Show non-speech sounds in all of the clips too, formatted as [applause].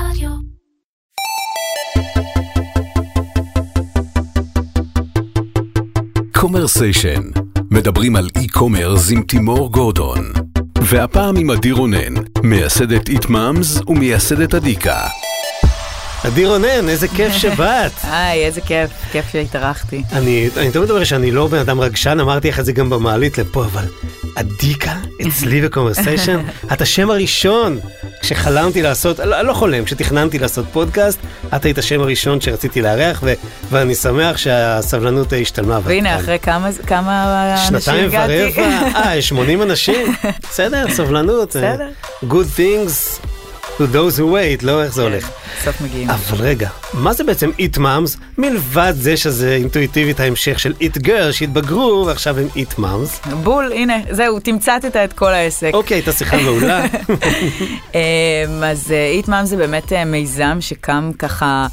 רדיו. קומרסיישן, מדברים על e-commerce עם תימור גורדון. והפעם עם עדי רונן, מייסדת איטמאמס ומייסדת אדיקה. עדי רונן, איזה כיף שבאת. [laughs] היי, איזה כיף, כיף שהתארחתי. אני, אני תמיד אומר שאני לא בן אדם רגשן, אמרתי לך את זה גם במעלית לפה, אבל אדיקה, אצלי [laughs] בקומרסיישן, את השם הראשון כשחלמתי לעשות, לא, לא חולם, כשתכננתי לעשות פודקאסט, את היית השם הראשון שרציתי לארח, ו, ואני שמח שהסבלנות השתלמה. והנה. אחרי כמה, כמה אנשים שנתיים הגעתי. ורבע, אה, 80 אנשים, [laughs] בסדר, סבלנות. בסדר. Good things to those who wait, לא איך זה הולך. בסוף מגיעים. אבל רגע, מה זה בעצם It Moms, מלבד זה שזה אינטואיטיבית ההמשך של It Girl שהתבגרו ועכשיו הם It Moms? בול, הנה, זהו, תמצתת את כל העסק. אוקיי, הייתה שיחה מעולה. [laughs] אמ, אז איט מאם זה באמת אה, מיזם שקם ככה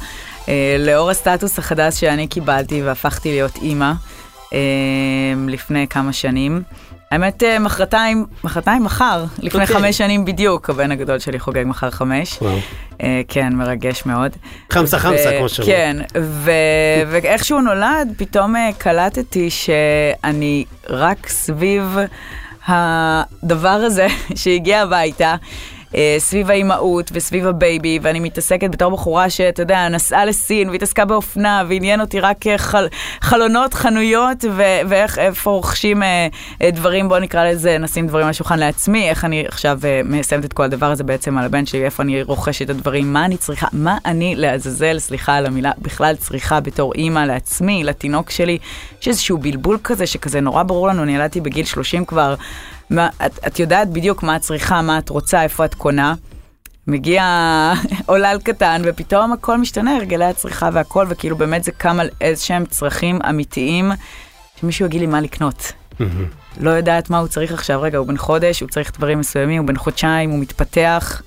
אה, לאור הסטטוס החדש שאני קיבלתי והפכתי להיות אימא אמ, לפני כמה שנים. האמת, אה, מחרתיים, מחרתיים מחר, לפני אוקיי. חמש שנים בדיוק, הבן הגדול שלי חוגג מחר חמש. וואו. אה, כן, מרגש מאוד. חמסה חמסה, ו- כמו שאומרים. כן, ו- ואיך שהוא נולד, פתאום אה, קלטתי שאני רק סביב הדבר הזה [laughs] שהגיע הביתה. אה, סביב האימהות וסביב הבייבי, ואני מתעסקת בתור בחורה שאתה יודע, נסעה לסין והתעסקה באופנה, ועניין אותי רק אה, חל, חלונות, חנויות, ו- ואיך, איפה רוכשים אה, אה, דברים, בוא נקרא לזה, נשים דברים על השולחן לעצמי, איך אני עכשיו אה, מסיימת את כל הדבר הזה בעצם על הבן שלי, איפה אני רוכשת את הדברים, מה אני צריכה, מה אני לעזאזל, סליחה על המילה, בכלל צריכה בתור אימא לעצמי, לתינוק שלי, יש איזשהו בלבול כזה, שכזה נורא ברור לנו, אני ילדתי בגיל 30 כבר, מה, את, את יודעת בדיוק מה את צריכה, מה את רוצה, איפה את קונה. מגיע [laughs] עולל קטן, ופתאום הכל משתנה, הרגלי הצריכה והכל, וכאילו באמת זה קם על איזה שהם צרכים אמיתיים, שמישהו יגיד לי מה לקנות. לא יודעת מה הוא צריך עכשיו, רגע, הוא בן חודש, הוא צריך דברים מסוימים, הוא בן חודשיים, הוא מתפתח.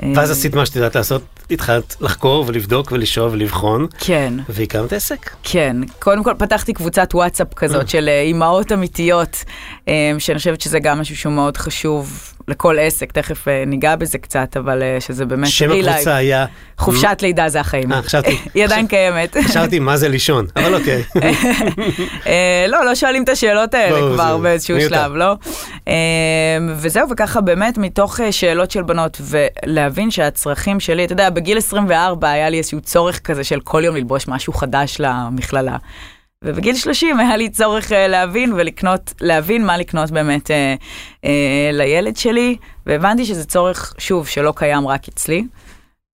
ואז אה, עשית מה שאת יודעת לעשות, התחלת לחקור ולבדוק ולשאוב ולבחון, כן, והקמת עסק. כן. קודם כל פתחתי קבוצת וואטסאפ כזאת של אה, אימהות אמיתיות, אה, שאני חושבת שזה גם משהו שהוא מאוד חשוב לכל עסק, תכף אה, ניגע בזה קצת, אבל אה, שזה באמת שם. הקבוצה היה... חופשת לידה זה החיים. אה, חשבתי- [laughs] היא עדיין קיימת. [laughs] חשבתי מה זה לישון, אבל אוקיי. [laughs] אה, לא, לא שואלים את השאלות האלה כבר באיזשהו. שלב, לא? וזהו, וככה באמת מתוך שאלות של בנות, ולהבין שהצרכים שלי, אתה יודע, בגיל 24 היה לי איזשהו צורך כזה של כל יום ללבוש משהו חדש למכללה. ובגיל 30 היה לי צורך אה, להבין ולקנות, להבין מה לקנות באמת אה, אה, לילד שלי, והבנתי שזה צורך, שוב, שלא קיים רק אצלי.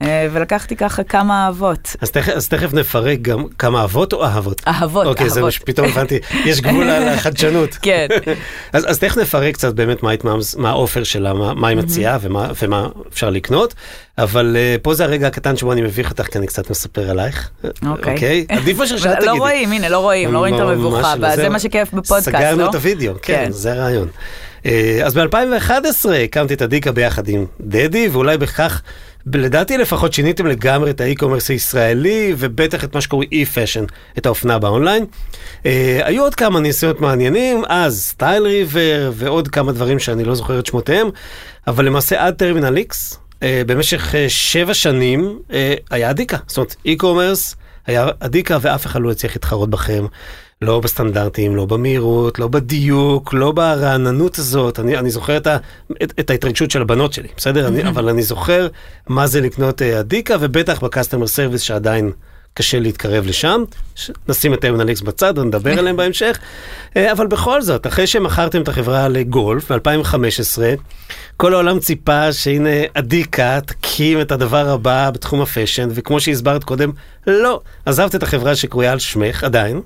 אה, ולקחתי ככה כמה אהבות. אז תכף- אז תכף נפרק גם כמה אהבות או אהבות? אהבות, אוקיי, זה מה אהבות. שפתאום הבנתי, יש גבול על החדשנות. [laughs] כן. אז, אז תכף נפרק קצת באמת מה, האופר שלה, מה, מה היא מציעה ומה, ומה אפשר לקנות, אבל uh, פה זה הרגע הקטן שבו אני מביך אותך, כי אני קצת מספר עלייך. אוקיי. אוקיי? עדיף מאשר שאת [laughs] תגידי. לא רואים, הנה, לא רואים, לא רואים את המבוכה, לא, וזה זהו. מה שכיף בפודקאסט, לא? סגרנו את הוידאו, כן, כן. זה הרעיון. אה, אז ב-2011 הקמתי את אדיקה ביחד עם דדי, ואולי בכך, לדעתי לפחות שיניתם לגמרי את ה e-commerce הישראלי, ובטח את מה שקוראים e-fashion, את האופנה באונליין. אה, היו עוד כמה ניסיונות מעניינים, אז סטייל ריבר ועוד כמה דברים שאני לא זוכר את שמותיהם, אבל למעשה עד טרמינל איקס, אה, במשך אה, שבע שנים אה, היה אדיקה. זאת אומרת, e-commerce היה אדיקה ואף אחד לא הצליח להתחרות בכם. לא בסטנדרטים, לא במהירות, לא בדיוק, לא ברעננות הזאת. אני, אני זוכר את, ה, את, את ההתרגשות של הבנות שלי, בסדר? אני, אבל אני זוכר מה זה לקנות אה, אדיקה, ובטח ב customer service שעדיין קשה להתקרב לשם. נשים את טרמינל איקס בצד ונדבר עליהם [laughs] בהמשך. אה, אבל בכל זאת, אחרי שמכרתם את החברה לגולף ב-2015, כל העולם ציפה שהנה אדיקה תקים את הדבר הבא בתחום ה fashion, וכמו שהסברת קודם, לא. עזבת את החברה שקרויה על שמך עדיין.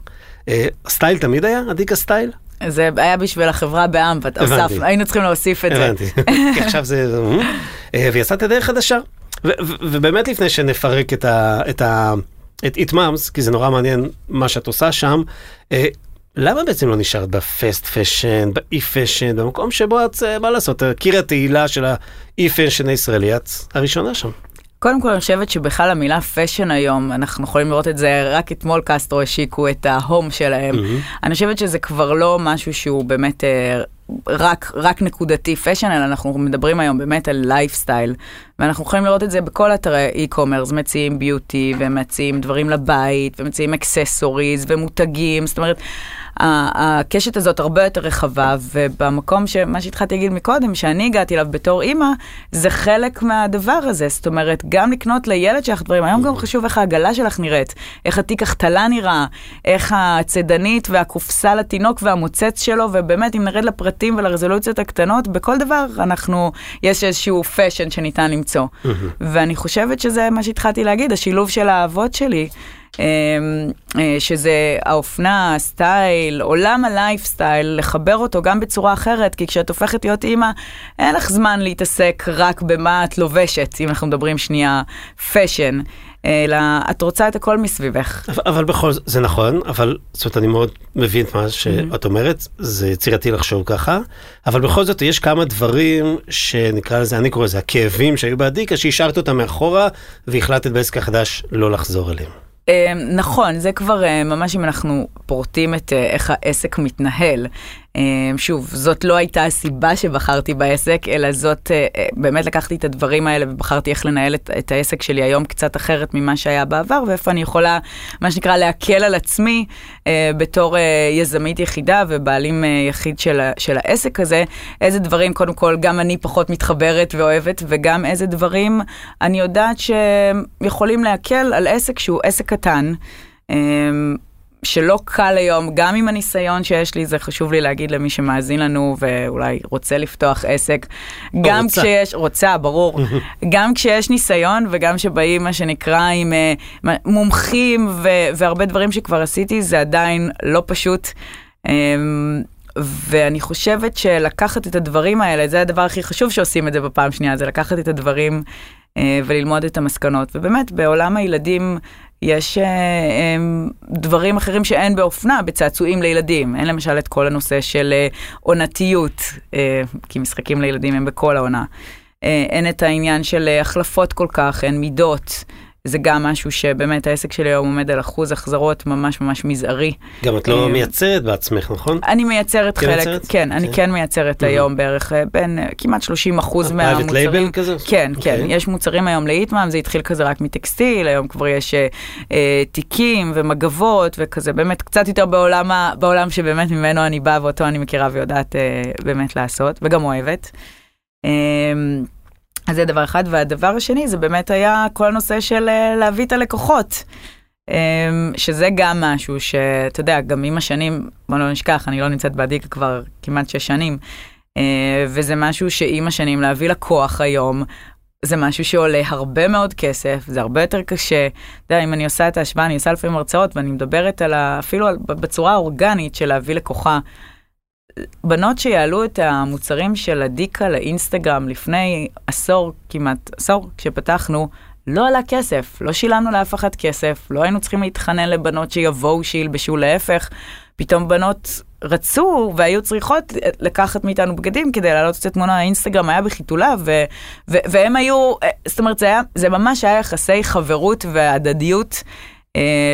אה, סטייל תמיד היה? אדיקה סטייל? זה היה בשביל החברה באמת, היינו צריכים להוסיף את זה. הבנתי. [laughs] כי עכשיו זה... אה, ויצאת דרך חדשה. ובאמת לפני שנפרק את ה... את ה... את איטמאמס, כי זה נורא מעניין מה שאת עושה שם, אה, למה בעצם לא נשארת ב fast fashion, ב e-fashion, במקום שבו את, אה, מה לעשות, קיר התהילה של ה e-fashion הישראלי, את הראשונה שם. קודם כל אני חושבת שבכלל המילה fashion היום, אנחנו יכולים לראות את זה, רק אתמול קסטרו השיקו את ה home שלהם. אני חושבת שזה כבר לא משהו שהוא באמת אה, רק, רק נקודתי fashion, אלא אנחנו מדברים היום באמת על לייפסטייל, ואנחנו יכולים לראות את זה בכל אתרי e-commerce, מציעים beauty, ומציעים דברים לבית, ומציעים accessories, ומותגים, זאת אומרת, הקשת הזאת הרבה יותר רחבה, ובמקום שמה שהתחלתי להגיד מקודם, שאני הגעתי אליו בתור אימא, זה חלק מהדבר הזה. זאת אומרת, גם לקנות לילד שלך דברים, היום גם חשוב איך העגלה שלך נראית, איך התיק החתלה נראה, איך הצידנית והקופסה לתינוק והמוצץ שלו, ובאמת, אם נרד לפרטים ולרזולוציות הקטנות, בכל דבר אנחנו, יש איזשהו fashion שניתן למצוא. ואני חושבת שזה מה שהתחלתי להגיד, השילוב של האהבות שלי. אמ, אה, שזה האופנה, הסטייל, עולם הלייפסטייל, לחבר אותו גם בצורה אחרת, כי כשאת הופכת להיות אימא, אין לך זמן להתעסק רק במה את לובשת, אם אנחנו מדברים שנייה fashion. אלא את רוצה את הכל מסביבך. אבל, אבל בכל זאת, זה נכון, אבל זאת אומרת, אני מאוד מבין את מה שאת אומרת, זה יצירתי לחשוב ככה, אבל בכל זאת יש כמה דברים שנקרא לזה, אני קורא לזה הכאבים שהיו באדיקה, שהשארת אותם מאחורה והחלטת בעסק החדש לא לחזור אליהם. אמ, נכון, זה כבר אה, ממש אם אנחנו פורטים את אה, איך העסק מתנהל. אמ, שוב, זאת לא הייתה הסיבה שבחרתי בעסק, אלא זאת, אה, באמת לקחתי את הדברים האלה ובחרתי איך לנהל את, את העסק שלי היום קצת אחרת ממה שהיה בעבר, ואיפה אני יכולה, מה שנקרא, להקל על עצמי בתור יזמית יחידה ובעלים יחיד של, של העסק הזה, איזה דברים, קודם כל, גם אני פחות מתחברת ואוהבת, וגם איזה דברים אני יודעת שיכולים להקל על עסק שהוא עסק קטן. שלא קל היום, גם עם הניסיון שיש לי, זה חשוב לי להגיד למי שמאזין לנו ואולי רוצה לפתוח עסק, גם רוצה. כשיש, רוצה, ברור, [laughs] גם כשיש ניסיון וגם שבאים, מה שנקרא, עם uh, מומחים ו- והרבה דברים שכבר עשיתי, זה עדיין לא פשוט. Um, ואני חושבת שלקחת את הדברים האלה, זה הדבר הכי חשוב שעושים את זה בפעם שנייה, זה לקחת את הדברים uh, וללמוד את המסקנות. ובאמת, בעולם הילדים יש אה, אמ, דברים אחרים שאין באופנה, בצעצועים לילדים. אין למשל את כל הנושא של אה, עונתיות, אה, כי משחקים לילדים הם בכל העונה. Uh, אין את העניין של uh, החלפות כל כך, אין מידות. זה גם משהו שבאמת העסק שלי היום עומד על אחוז החזרות ממש ממש מזערי. גם את לא מייצרת בעצמך, נכון? אני מייצרת חלק, מייצרת? כן, אני כן, כן מייצרת היום בערך בין כמעט 30 אחוז מהמוצרים. private label כזה? כן, כן, אוקיי. יש מוצרים היום לאיטמאם, זה התחיל כזה רק מטקסטיל, היום כבר יש אה, תיקים ומגבות וכזה, באמת קצת יותר בעולם, בעולם שבאמת ממנו אני באה ואותו אני מכירה ויודעת אה, באמת לעשות, וגם אוהבת. אז זה דבר אחד, והדבר השני זה באמת היה כל הנושא של אה, להביא את הלקוחות. אמ, שזה גם משהו שאתה יודע, גם עם השנים, בוא לא נשכח, אני לא נמצאת באדיקה כבר כמעט שש שנים, אה, וזה משהו שעם השנים להביא לקוח היום, זה משהו שעולה הרבה מאוד כסף, זה הרבה יותר קשה. אתה יודע, אם אני עושה את ההשוואה, אני עושה לפעמים הרצאות ואני מדברת על ה... אפילו על, בצורה האורגנית של להביא לקוחה. בנות שיעלו את המוצרים של הדיקה לאינסטגרם לפני עשור, כמעט עשור, כשפתחנו, לא עלה כסף, לא שילמנו לאף אחד כסף, לא היינו צריכים להתחנן לבנות שיבואו, שילבשו, להפך, פתאום בנות רצו והיו צריכות לקחת מאיתנו בגדים כדי להעלות את התמונה, האינסטגרם היה בחיתוליו, ו- והם היו, זאת אומרת, זה, היה, זה ממש היה יחסי חברות והדדיות אה,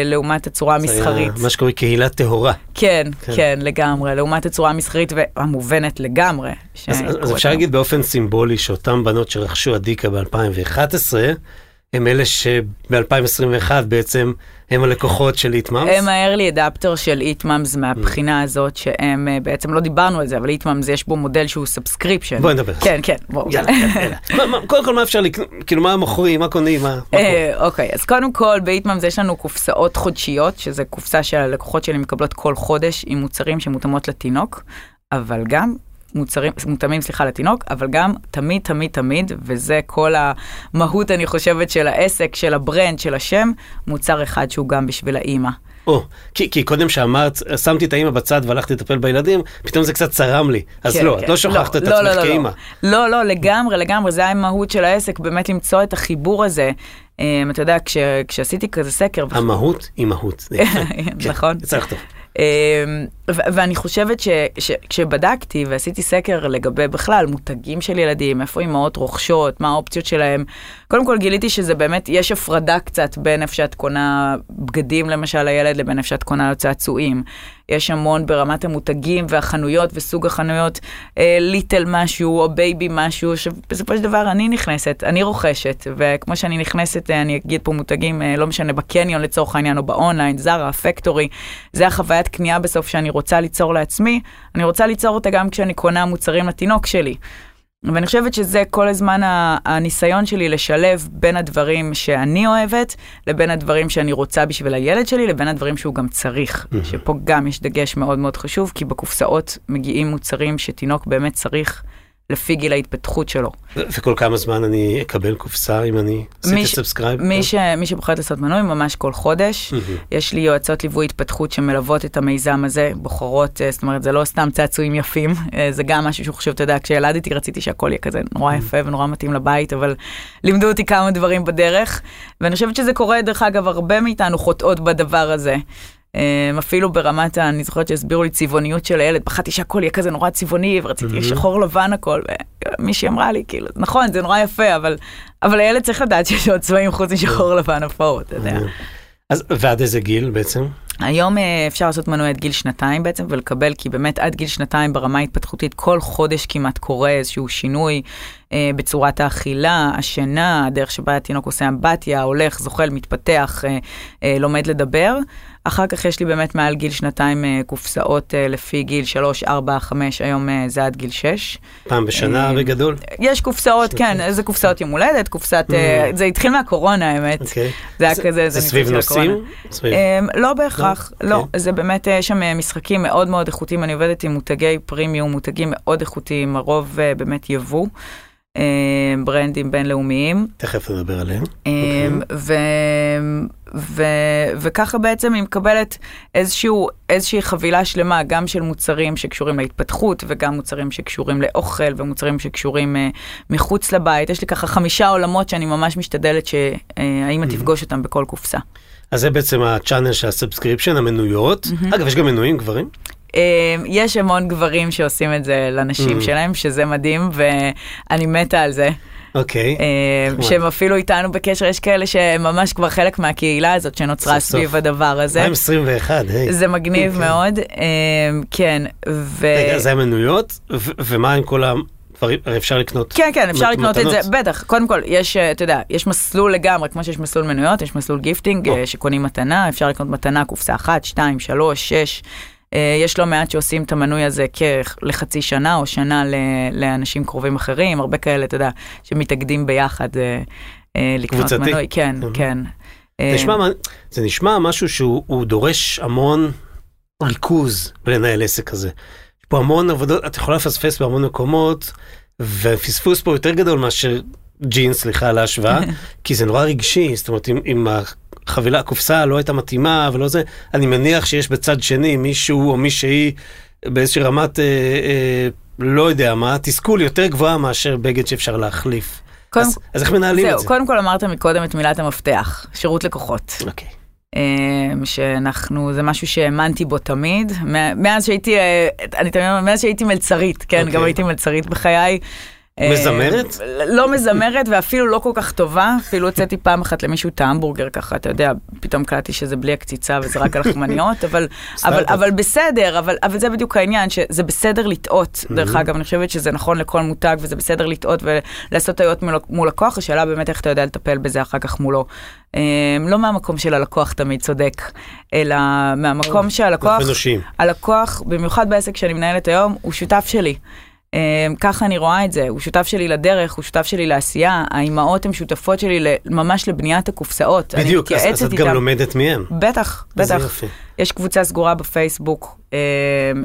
לעומת הצורה המסחרית. מה שקוראים קהילה טהורה. כן, כן, כן, לגמרי, לעומת הצורה המסחרית והמובנת לגמרי. אז, אז אפשר להגיד באופן סימבולי שאותן בנות שרכשו אדיקה ב-2011, הם אלה שב-2021 בעצם הם הלקוחות של איטמאמס? הם ה-early adopter של איטמאמס מהבחינה הזאת שהם אה, בעצם לא דיברנו על זה אבל איטמאמס יש בו מודל שהוא subscription. בואי נדבר. כן כן בואו. קודם כל מה אפשר לקנות כאילו מה מוכרים מה קונים מה. אה, אוקיי אז קודם כל באיטמאמס יש לנו קופסאות חודשיות שזה קופסה שהלקוחות שלי מקבלות כל חודש עם מוצרים שמותאמות לתינוק. אבל גם מוצרים, מותאמים, סליחה, לתינוק, אבל גם תמיד, תמיד, תמיד, וזה כל המהות, אני חושבת, של העסק, של ה brand, של השם, מוצר אחד שהוא גם בשביל האימא. או, כי, כי קודם שאמרת, שמתי את האימא בצד והלכתי לטפל בילדים, פתאום זה קצת צרם לי. אז כן, לא, כן. את לא שוכחת לא, את לא, עצמך לא, לא, כאימא. לא, לא, לגמרי, לגמרי, זה המהות של העסק, באמת למצוא את החיבור הזה. Um, אתה יודע, כש, כשעשיתי כזה סקר... המהות היא מהות. [laughs] נכון. לך טוב. אמ, ואני חושבת שכשבדקתי ועשיתי סקר לגבי בכלל מותגים של ילדים, איפה אימהות רוכשות, מה האופציות שלהם, קודם כל גיליתי שזה באמת, יש הפרדה קצת בין איפה שאת קונה בגדים למשל לילד לבין איפה שאת קונה לו צעצועים. יש המון ברמת המותגים והחנויות וסוג החנויות, אה, little משהו או baby משהו, שבסופו של דבר אני נכנסת, אני רוכשת, וכמו שאני נכנסת, אה, אני אגיד פה מותגים, אה, לא משנה, בקניון לצורך העניין או באונליין, זרה, פקטורי, זה החוויית קנייה בסוף שאני רוצה ליצור לעצמי, אני רוצה ליצור אותה גם כשאני קונה מוצרים לתינוק שלי. ואני חושבת שזה כל הזמן הניסיון שלי לשלב בין הדברים שאני אוהבת, לבין הדברים שאני רוצה בשביל הילד שלי, לבין הדברים שהוא גם צריך. שפה גם יש דגש מאוד מאוד חשוב, כי בקופסאות מגיעים מוצרים שתינוק באמת צריך לפי גיל ההתפתחות שלו. וכל כמה זמן אני אקבל קופסה אם אני עשיתי subscribe? מי, ש, מי שבוחרת לעשות מנוי ממש כל חודש. יש לי יועצות ליווי התפתחות שמלוות את המיזם הזה, בוחרות, אה, זאת אומרת זה לא סתם צעצועים יפים, אה, זה גם משהו שהוא חושב, אתה יודע, כשילדתי רציתי שהכל יהיה כזה נורא יפה ונורא מתאים לבית, אבל לימדו אותי כמה דברים בדרך, ואני חושבת שזה קורה, דרך אגב, הרבה מאיתנו חוטאות בדבר הזה. אמ, אפילו ברמת, אני זוכרת שהסבירו לי צבעוניות של הילד, פחדתי שהכל יהיה כזה נורא צבעוני, ורציתי שחור לבן הכל, ומישהי אמרה לי, כאילו, נכון, זה נורא יפה, אבל, אבל הילד צריך לדעת שיש עוד צבעים חוץ משחור לבן אפור, אתה יודע. אז ועד איזה גיל בעצם? היום אה, אפשר לעשות מנוי עד גיל שנתיים בעצם ולקבל, כי באמת עד גיל שנתיים ברמה ההתפתחותית כל חודש כמעט קורה איזשהו שינוי אה, בצורת האכילה, השינה, הדרך שבה התינוק עושה אמבטיה, הולך, זוחל, מתפתח, אה, אה, לומד לדבר. אחר כך יש לי באמת מעל גיל שנתיים אה, קופסאות אה, לפי גיל 3, 4, 5, היום אה, זה עד גיל 6. פעם בשנה בגדול? יש קופסאות, כן, איזה קופסאות יום הולדת, קופסת, mm. זה התחיל מהקורונה האמת. אוקיי. זה היה כזה, זה סביב נושאים? לא בהכרח, לא, אוקיי. זה באמת, יש שם משחקים מאוד מאוד איכותיים, אני עובדת עם מותגי פרימיום, מותגים מאוד איכותיים, הרוב באמת יבוא. ברנדים בינלאומיים. תכף נדבר עליהם. אוקיי. ו, וככה בעצם היא מקבלת איזשהו, איזושהי חבילה שלמה, גם של מוצרים שקשורים להתפתחות, וגם מוצרים שקשורים לאוכל, ומוצרים שקשורים אה, מחוץ לבית. יש לי ככה חמישה עולמות שאני ממש משתדלת שהאימא uh, תפגוש אותם בכל קופסה. אז זה בעצם ה channel של ה subscription, המנויות. אמ-המ. אגב, יש גם מנויים גברים? אה, יש המון גברים שעושים את זה לנשים אממ. שלהם, שזה מדהים, ואני מתה על זה. אוקיי. אה, שהם אפילו איתנו בקשר, יש כאלה שהם ממש כבר חלק מהקהילה הזאת שנוצרה סביב הדבר הזה. 2021, היי. זה מגניב אוקיי. מאוד, אה, כן. רגע, זה המנויות, ומה עם כל ה... הרי אפשר לקנות כן כן אפשר לקנות את זה בטח קודם כל יש אה, אתה יודע יש מסלול לגמרי כמו שיש מסלול מנויות יש מסלול gifting שקונים מתנה אפשר לקנות מתנה קופסה אחת שתיים שלוש שש אה, יש לא מעט שעושים את המנוי הזה לחצי שנה או שנה לאנשים קרובים אחרים, הרבה כאלה, אתה יודע, שמתאגדים ביחד אה, אה, לקנות מנוי. כן, כן. זה נשמע, זה נשמע משהו שהוא דורש המון ריכוז לנהל עסק כזה. יש פה המון עבודות, את יכולה לפספס בהמון מקומות, ופספוס פה יותר גדול מאשר ג'ינס, סליחה על ההשוואה, [laughs] כי זה נורא רגשי, זאת אומרת, אם, אם החבילה, הקופסה לא הייתה מתאימה ולא זה, אני מניח שיש בצד שני מישהו או מישהי באיזושהי רמת, אה, אה, לא יודע מה, תסכול יותר גבוהה מאשר בגד שאפשר להחליף. קודם, אז, אז איך מנהלים זהו, את זה? קודם כל אמרת מקודם את מילת המפתח, שירות לקוחות. אוקיי. אמ, שאנחנו, זה משהו שהאמנתי בו תמיד, מאז שהייתי, אה, אני תמיד אומרת, מאז שהייתי מלצרית, כן, okay. גם אוקיי. הייתי מלצרית בחיי. מזמרת? אה, לא מזמרת ואפילו לא כל כך טובה, אפילו הוצאתי פעם אחת למישהו את ההמבורגר ככה, אתה יודע, פתאום קלטתי שזה בלי הקציצה וזה רק הלחמניות, אבל, אבל, אבל בסדר, אבל, אבל זה בדיוק העניין, שזה בסדר לטעות, דרך אגב, אני חושבת שזה נכון לכל מותג וזה בסדר לטעות ולעשות טעויות מול לקוח, השאלה באמת איך אתה יודע לטפל בזה אחר כך מולו. אה, לא מהמקום של הלקוח תמיד צודק, אלא מהמקום שהלקוח, הלקוח, במיוחד בעסק שאני מנהלת היום, הוא שותף שלי. Um, ככה אני רואה את זה, הוא שותף שלי לדרך, הוא שותף שלי לעשייה, האימהות הן שותפות שלי ממש לבניית הקופסאות. בדיוק, אז, אז את גם לומדת מהם. בטח, בטח. יש קבוצה סגורה בפייסבוק, um,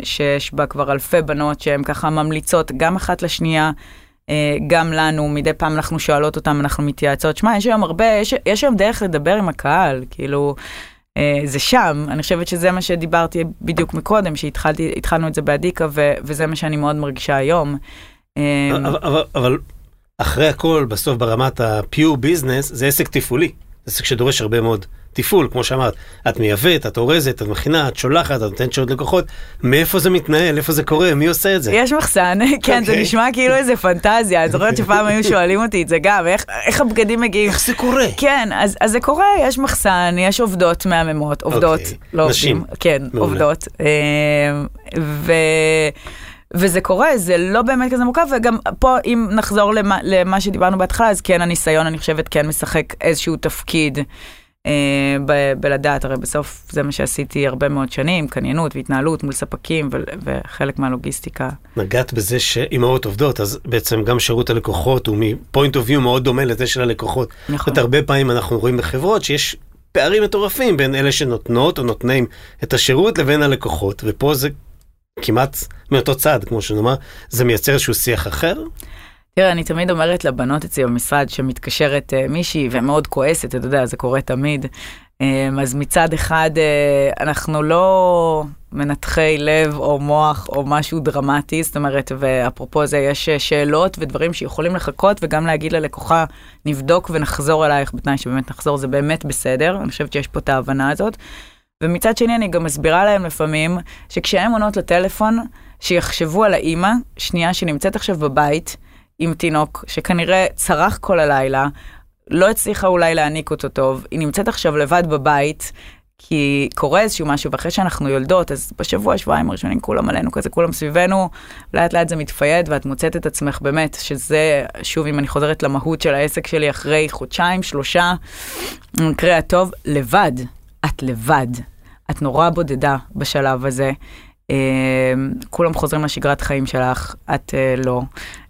שיש בה כבר אלפי בנות שהן ככה ממליצות גם אחת לשנייה. uh, גם לנו, מדי פעם אנחנו שואלות אותם, אנחנו מתייעצות. שמע, יש היום הרבה, יש, יש היום דרך לדבר עם הקהל, כאילו, זה שם, אני חושבת שזה מה שדיברתי בדיוק מקודם, שהתחלנו את זה באדיקה, וזה מה שאני מאוד מרגישה היום. אה, אבל, אחרי הכל, בסוף ברמת ה-pure business, זה עסק תפעולי, עסק שדורש הרבה מאוד תפעול, כמו שאמרת, את מייבאת, את אורזת, את מכינה, את שולחת, את נותנת שירות לקוחות, מאיפה זה מתנהל, איפה זה קורה, מי עושה את זה? יש מחסן, [laughs] כן, זה אוקיי. נשמע כאילו איזה פנטזיה, אני זוכרת שפעם היו שואלים אותי את זה גם, איך- איך הבגדים מגיעים. איך זה קורה? כן, אז, אז זה קורה, יש מחסן, יש עובדות מהממות, עובדות, אוקיי. לא נשים. עובדים, כן, מעולה. עובדות. אה, ו... וזה קורה, זה לא באמת כזה מורכב, וגם פה, אם נחזור למה, למה שדיברנו בהתחלה, אז כן, הניסיון, אני חושבת, כן משחק איזשהו תפקיד בלדעת, הרי בסוף זה מה שעשיתי הרבה מאוד שנים, קניינות והתנהלות מול ספקים, וחלק מהלוגיסטיקה. נגעת בזה שאימהות עובדות, אז בעצם גם שירות הלקוחות הוא מפוינט אוף ויו מאוד דומה לזה של הלקוחות. נכון. זאת הרבה פעמים אנחנו רואים בחברות שיש פערים מטורפים בין אלה שנותנות או נותנים את השירות לבין הלקוחות, ופה זה כמעט מאותו צד, כמו שנאמר, זה מייצר איזשהו שיח אחר. תראה, אני תמיד אומרת לבנות אצלי במשרד שמתקשרת uh, מישהי ומאוד כועסת, אתה יודע, זה קורה תמיד. Um, אז מצד אחד uh, אנחנו לא מנתחי לב או מוח או משהו דרמטי, זאת אומרת, ואפרופו זה, יש שאלות ודברים שיכולים לחכות וגם להגיד ללקוחה, נבדוק ונחזור אלייך בתנאי שבאמת נחזור, זה באמת בסדר, אני חושבת שיש פה את ההבנה הזאת. ומצד שני אני גם מסבירה להם לפעמים שכשהן עונות לטלפון, שיחשבו על האימא, שנייה שנמצאת עכשיו בבית עם תינוק, שכנראה צרח כל הלילה, לא הצליחה אולי להעניק אותו טוב, היא נמצאת עכשיו לבד בבית, כי קורה איזשהו משהו, ואחרי שאנחנו יולדות, אז בשבוע, שבועיים הראשונים כולם עלינו כזה, כולם סביבנו, לאט לאט זה מתפייד, ואת מוצאת את עצמך באמת, שזה, שוב, אם אני חוזרת למהות של העסק שלי אחרי חודשיים, שלושה, במקרה הטוב, לבד. את לבד. את נורא בודדה בשלב הזה. אה, כולם חוזרים לשגרת חיים שלך, את אה, לא.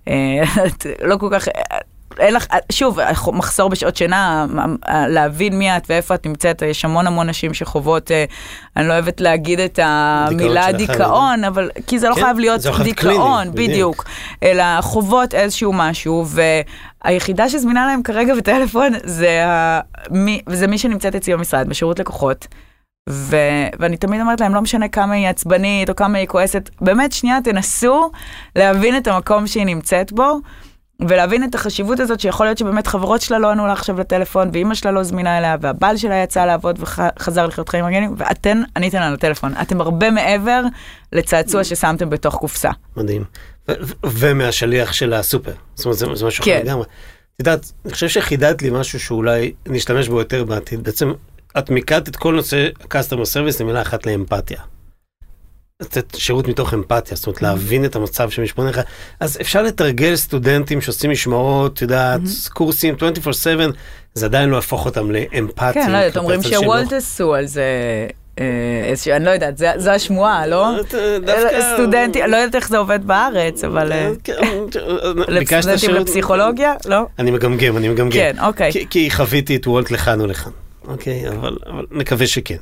אה, [laughs] את לא כל כך... אה, אין לך, שוב, מחסור בשעות שינה, אה, להבין מי את ואיפה את נמצאת, יש המון המון נשים שחוות, אה, אני לא אוהבת להגיד את המילה דיכאון, אבל, כי זה לא כן, חייב להיות דיכאון, בדיוק. בדיוק, אלא חוות איזשהו משהו, והיחידה שזמינה להם כרגע בטלפון זה, זה מי שנמצאת אצלי במשרד, בשירות לקוחות. ו- ואני תמיד אומרת להם, לא משנה כמה היא עצבנית או כמה היא כועסת, באמת, שנייה, תנסו להבין את המקום שהיא נמצאת בו, ולהבין את החשיבות הזאת שיכול להיות שבאמת חברות שלה לא ענו לה עכשיו לטלפון, ואימא שלה לא זמינה אליה, והבעל שלה יצא לעבוד וחזר לחיות חיים רגילים, ואתן עניתן לה לטלפון. אתם הרבה מעבר לצעצוע ששמתם בתוך קופסה. מדהים. ומהשליח של הסופר. זאת אומרת, זה, זה משהו כן. אחר לגמרי. את יודעת, אני חושב שחידדת לי משהו שאולי נשתמש בו יותר בעתיד. בעצם, את מיקדת את כל נושא customer service למילה אחת לאמפתיה. לתת שירות מתוך אמפתיה, זאת אומרת להבין את המצב שמשפון לך. אז אפשר לתרגל סטודנטים שעושים משמרות, את יודעת, קורסים 24/7, זה עדיין לא יהפוך אותם לאמפתיים. כן, לא יודעת, אומרים. שוולט עשו על זה אה, איזשהו, אני לא יודעת, זו השמועה, לא? אה, דווקא- סטודנטים, לא יודעת איך זה עובד בארץ, אבל אה, כן, שירות- לפסיכולוגיה? לא? אני מגמגם, אני מגמגם. כן, אוקיי. כי, כי חוויתי את וולט לכאן ולכאן. אוקיי, אבל, אבל נקווה שכן.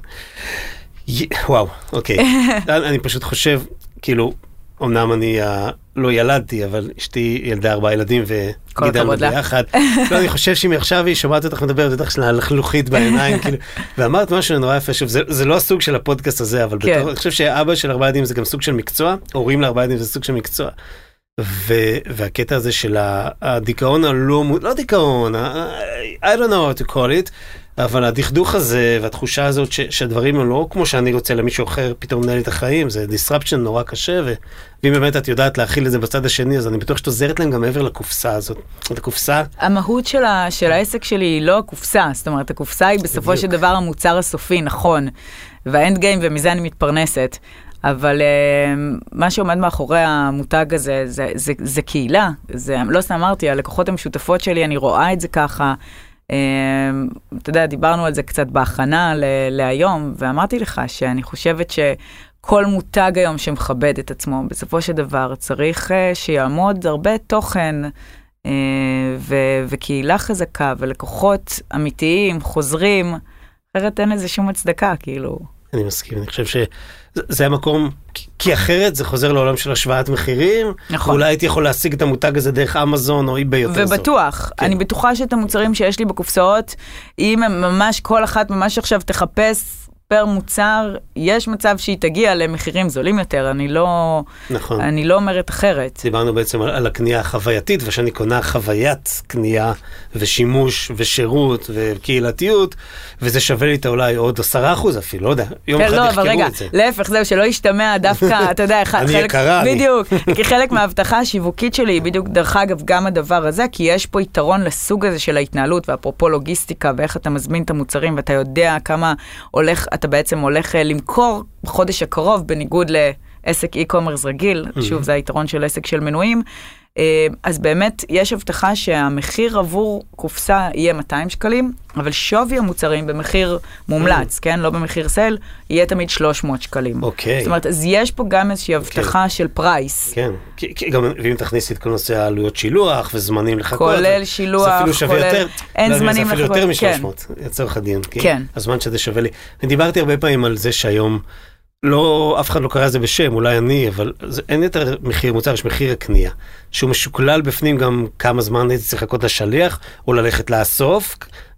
וואו, אוקיי. [laughs] אני פשוט חושב, כאילו, אמנם אני uh, לא ילדתי, אבל אשתי ילדה ארבעה ילדים וגידלנו. ביחד. [laughs] לא, אני חושב שאם עכשיו היא שומעת אותך מדברת, בטח שלה לחלוכית בעיניים, כאילו, [laughs] ואמרת משהו נורא יפה, שוב, זה, זה לא הסוג של הפודקאסט הזה, אבל כן. בתור, אני חושב שאבא של ארבעה ילדים זה גם סוג של מקצוע, הורים לארבעה ילדים זה סוג של מקצוע. ו, והקטע הזה של הדיכאון הלא, לא דיכאון, I don't know how to call it, אבל הדכדוך הזה והתחושה הזאת ש, שהדברים הם לא כמו שאני רוצה למישהו אחר פתאום לנהל את החיים, זה disruption נורא קשה, ו, ואם באמת את יודעת להכיל את זה בצד השני, אז אני בטוח שאת עוזרת להם גם מעבר לקופסה הזאת. את הקופסה, המהות של, ה, של העסק שלי היא לא הקופסה, זאת אומרת, הקופסה היא בסופו בדיוק. של דבר המוצר הסופי, נכון, והאנד גיים, ומזה אני מתפרנסת. אבל uh, מה שעומד מאחורי המותג הזה, זה, זה, זה קהילה, זה, לא סתם אמרתי, הלקוחות המשותפות שלי, אני רואה את זה ככה. Uh, אתה יודע, דיברנו על זה קצת בהכנה להיום, ואמרתי לך שאני חושבת שכל מותג היום שמכבד את עצמו, בסופו של דבר צריך uh, שיעמוד הרבה תוכן אה, ו- וקהילה חזקה ולקוחות אמיתיים, חוזרים, אחרת אין לזה שום הצדקה, כאילו. אני מסכים, אני חושב שזה המקום, כי- אחרת זה חוזר לעולם של השוואת מחירים, נכון. ואולי הייתי יכול להשיג את המותג הזה דרך אמזון או אי-ביי יותר זול. ובטוח, כן. אני בטוחה שאת המוצרים שיש לי בקופסאות, אם הם ממש, כל אחת ממש עכשיו תחפש פר מוצר, יש מצב שהיא תגיע למחירים זולים יותר, אני לא, נכון. אני לא אומרת אחרת. דיברנו בעצם על, על הקנייה החווייתית, ושאני קונה חוויית קנייה ושימוש ושירות וקהילתיות, וזה שווה לי את אולי עוד עשרה אחוז אפילו, לא יודע, יום כן, אחד לא, יחקרו רגע, את זה. להפך, זהו, שלא ישתמע דווקא, [laughs] אתה יודע, אחד- אני חלק, יקרה. בדיוק, כי חלק מההבטחה השיווקית שלי היא בדיוק, דרך אגב, גם הדבר הזה, כי יש פה יתרון לסוג הזה של ההתנהלות, ואפרופו לוגיסטיקה, ואיך אתה מזמין את המוצרים, ואתה יודע כמה הולך, אתה בעצם הולך אה, למכור בחודש הקרוב, בניגוד לעסק e-commerce רגיל, שוב, זה היתרון של עסק של מנויים. אה, אז באמת יש הבטחה שהמחיר עבור קופסה יהיה 200 שקלים, אבל שווי המוצרים במחיר מומלץ, כן? לא במחיר סל, יהיה תמיד 300 שקלים. אוקיי. זאת אומרת, אז יש פה גם איזושהי הבטחה של פרייס. כן, כי, גם ואם תכניסי את כל נושא העלויות שילוח וזמנים לחכות, כולל שילוח, זה אפילו שווה כולל- יותר, אין זמנים זה אפילו לחכות, יותר כן. מ-300, לצורך הדין, כי כן. הזמן שזה שווה לי. אני דיברתי הרבה פעמים על זה שהיום, לא, אף אחד לא קרא לזה בשם, אולי אני, אבל זה, אין יותר מחיר מוצר, יש מחיר הקנייה, שהוא משוקלל בפנים גם כמה זמן הייתי צריך לחכות לשליח, או ללכת לאסוף,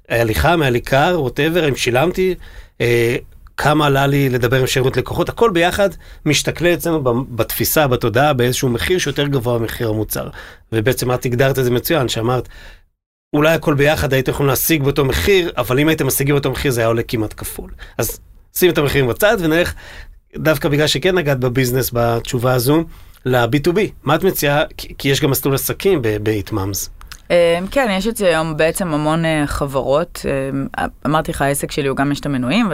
היה לי חם, היה לי קר, ווטאבר, אם שילמתי, אה, כמה עלה לי לדבר עם שירות לקוחות, הכל ביחד משתכלל אצלנו בתפיסה, בתודעה, באיזשהו מחיר שיותר גבוה ממחיר המוצר. ובעצם את הגדרת את זה מצוין, שאמרת, אולי הכל ביחד הייתם יכולים להשיג באותו מחיר, אבל אם הייתם משיגים באותו מחיר זה היה עולה כמעט כפול. אז שים את המחירים בצד ונלך, דווקא בגלל שכן נגעת בביזנס בתשובה הזו, ל-B2B. מה את מציעה? כי יש גם מסלול עסקים ב-Itmams. אה, כן, יש את זה היום בעצם המון אה, חברות. אה, אמרתי לך, העסק שלי הוא גם יש את המנויים,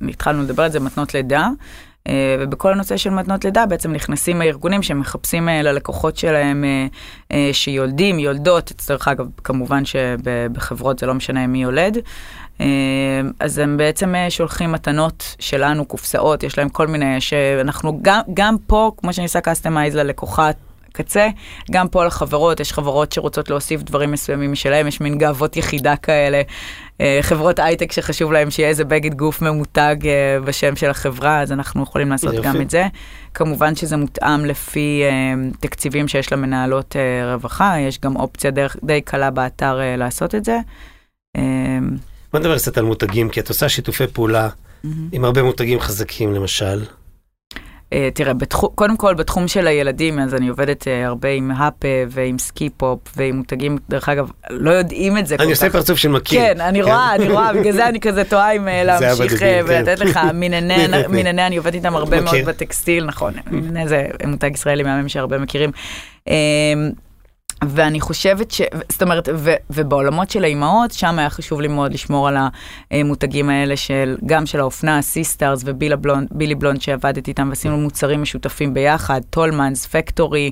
והתחלנו לדבר על זה, מתנות לידה. אה, ובכל הנושא של מתנות לידה בעצם נכנסים הארגונים שמחפשים אה, ללקוחות שלהם שיולדים, יולדות, דרך אגב, כמובן שבחברות זה לא משנה מי יולד. אה, אז הם בעצם אה, שולחים מתנות שלנו, קופסאות, יש להם כל מיני, שאנחנו גם, גם פה, כמו שאני עושה customize ללקוחה קצה, גם פה לחברות, יש חברות שרוצות להוסיף דברים מסוימים משלהם, יש מין גאוות יחידה כאלה, אה, חברות הייטק שחשוב להם שיהיה איזה בגד גוף ממותג בשם של החברה, אז אנחנו יכולים לעשות יופי. גם את זה. כמובן שזה מותאם לפי תקציבים שיש למנהלות רווחה, יש גם אופציה דרך, די קלה באתר לעשות את זה. בוא נדבר קצת על מותגים, כי את עושה שיתופי פעולה עם הרבה מותגים חזקים למשל. אה, תראה, בתחום, קודם כל בתחום של הילדים, אז אני עובדת אה, הרבה עם האפה ועם Skip Hop ועם מותגים, דרך אגב, לא יודעים את זה כל אני כך. עושה פרצוף של מכיר. כן, אני רואה, אני רואה, בגלל זה אני כזה תוהה אם אה, להמשיך כן. ולתת לך מננה, [laughs] אני עובדת איתם הרבה מאוד. בטקסטיל, נכון, מננה זה מותג ישראלי מהמם שהרבה מכירים. ואני חושבת ש... זאת אומרת, ו, ובעולמות של האימהות, שם היה חשוב לי מאוד לשמור על המותגים האלה של, גם של האופנה, סיסטרס ובילי בלונד, בילי בלונד שעבדתי איתם ועשינו מוצרים משותפים ביחד, טולמנס, פקטורי,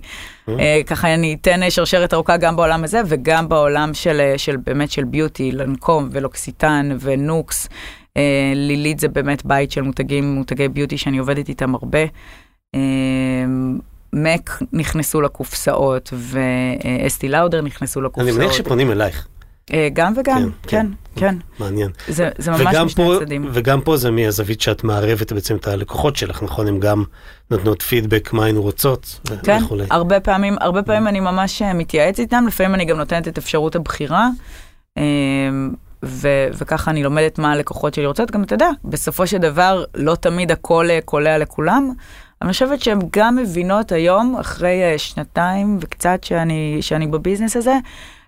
אה, ככה אני אתן שרשרת ארוכה גם בעולם הזה וגם בעולם של, אה, של באמת של ביוטי, לנקום ולוקסיטן ונוקס. אה, לילית זה באמת בית של מותגים, מותגי ביוטי שאני עובדת איתם הרבה. מק נכנסו לקופסאות ואסטי לאודר נכנסו אני לקופסאות. מניח שפונים אלייך, אה, גם וגם, כן, כן. מעניין. זה ממש משני הצדדים. וגם פה זה מהזווית שאת מערבת בעצם את הלקוחות שלך, נכון? הן גם נותנות פידבק מה הן רוצות כן, וכולי. הרבה פעמים, הרבה פעמים אני ממש אה, מתייעץ איתם, לפעמים אני גם נותנת את אפשרות הבחירה, אה, ו- וככה אני לומדת מה הלקוחות שלי רוצות, גם אתה יודע, בסופו של דבר לא תמיד הכל קולע לכולם. אני חושבת שהן גם מבינות היום, אחרי אה, שנתיים וקצת שאני, שאני בביזנס הזה,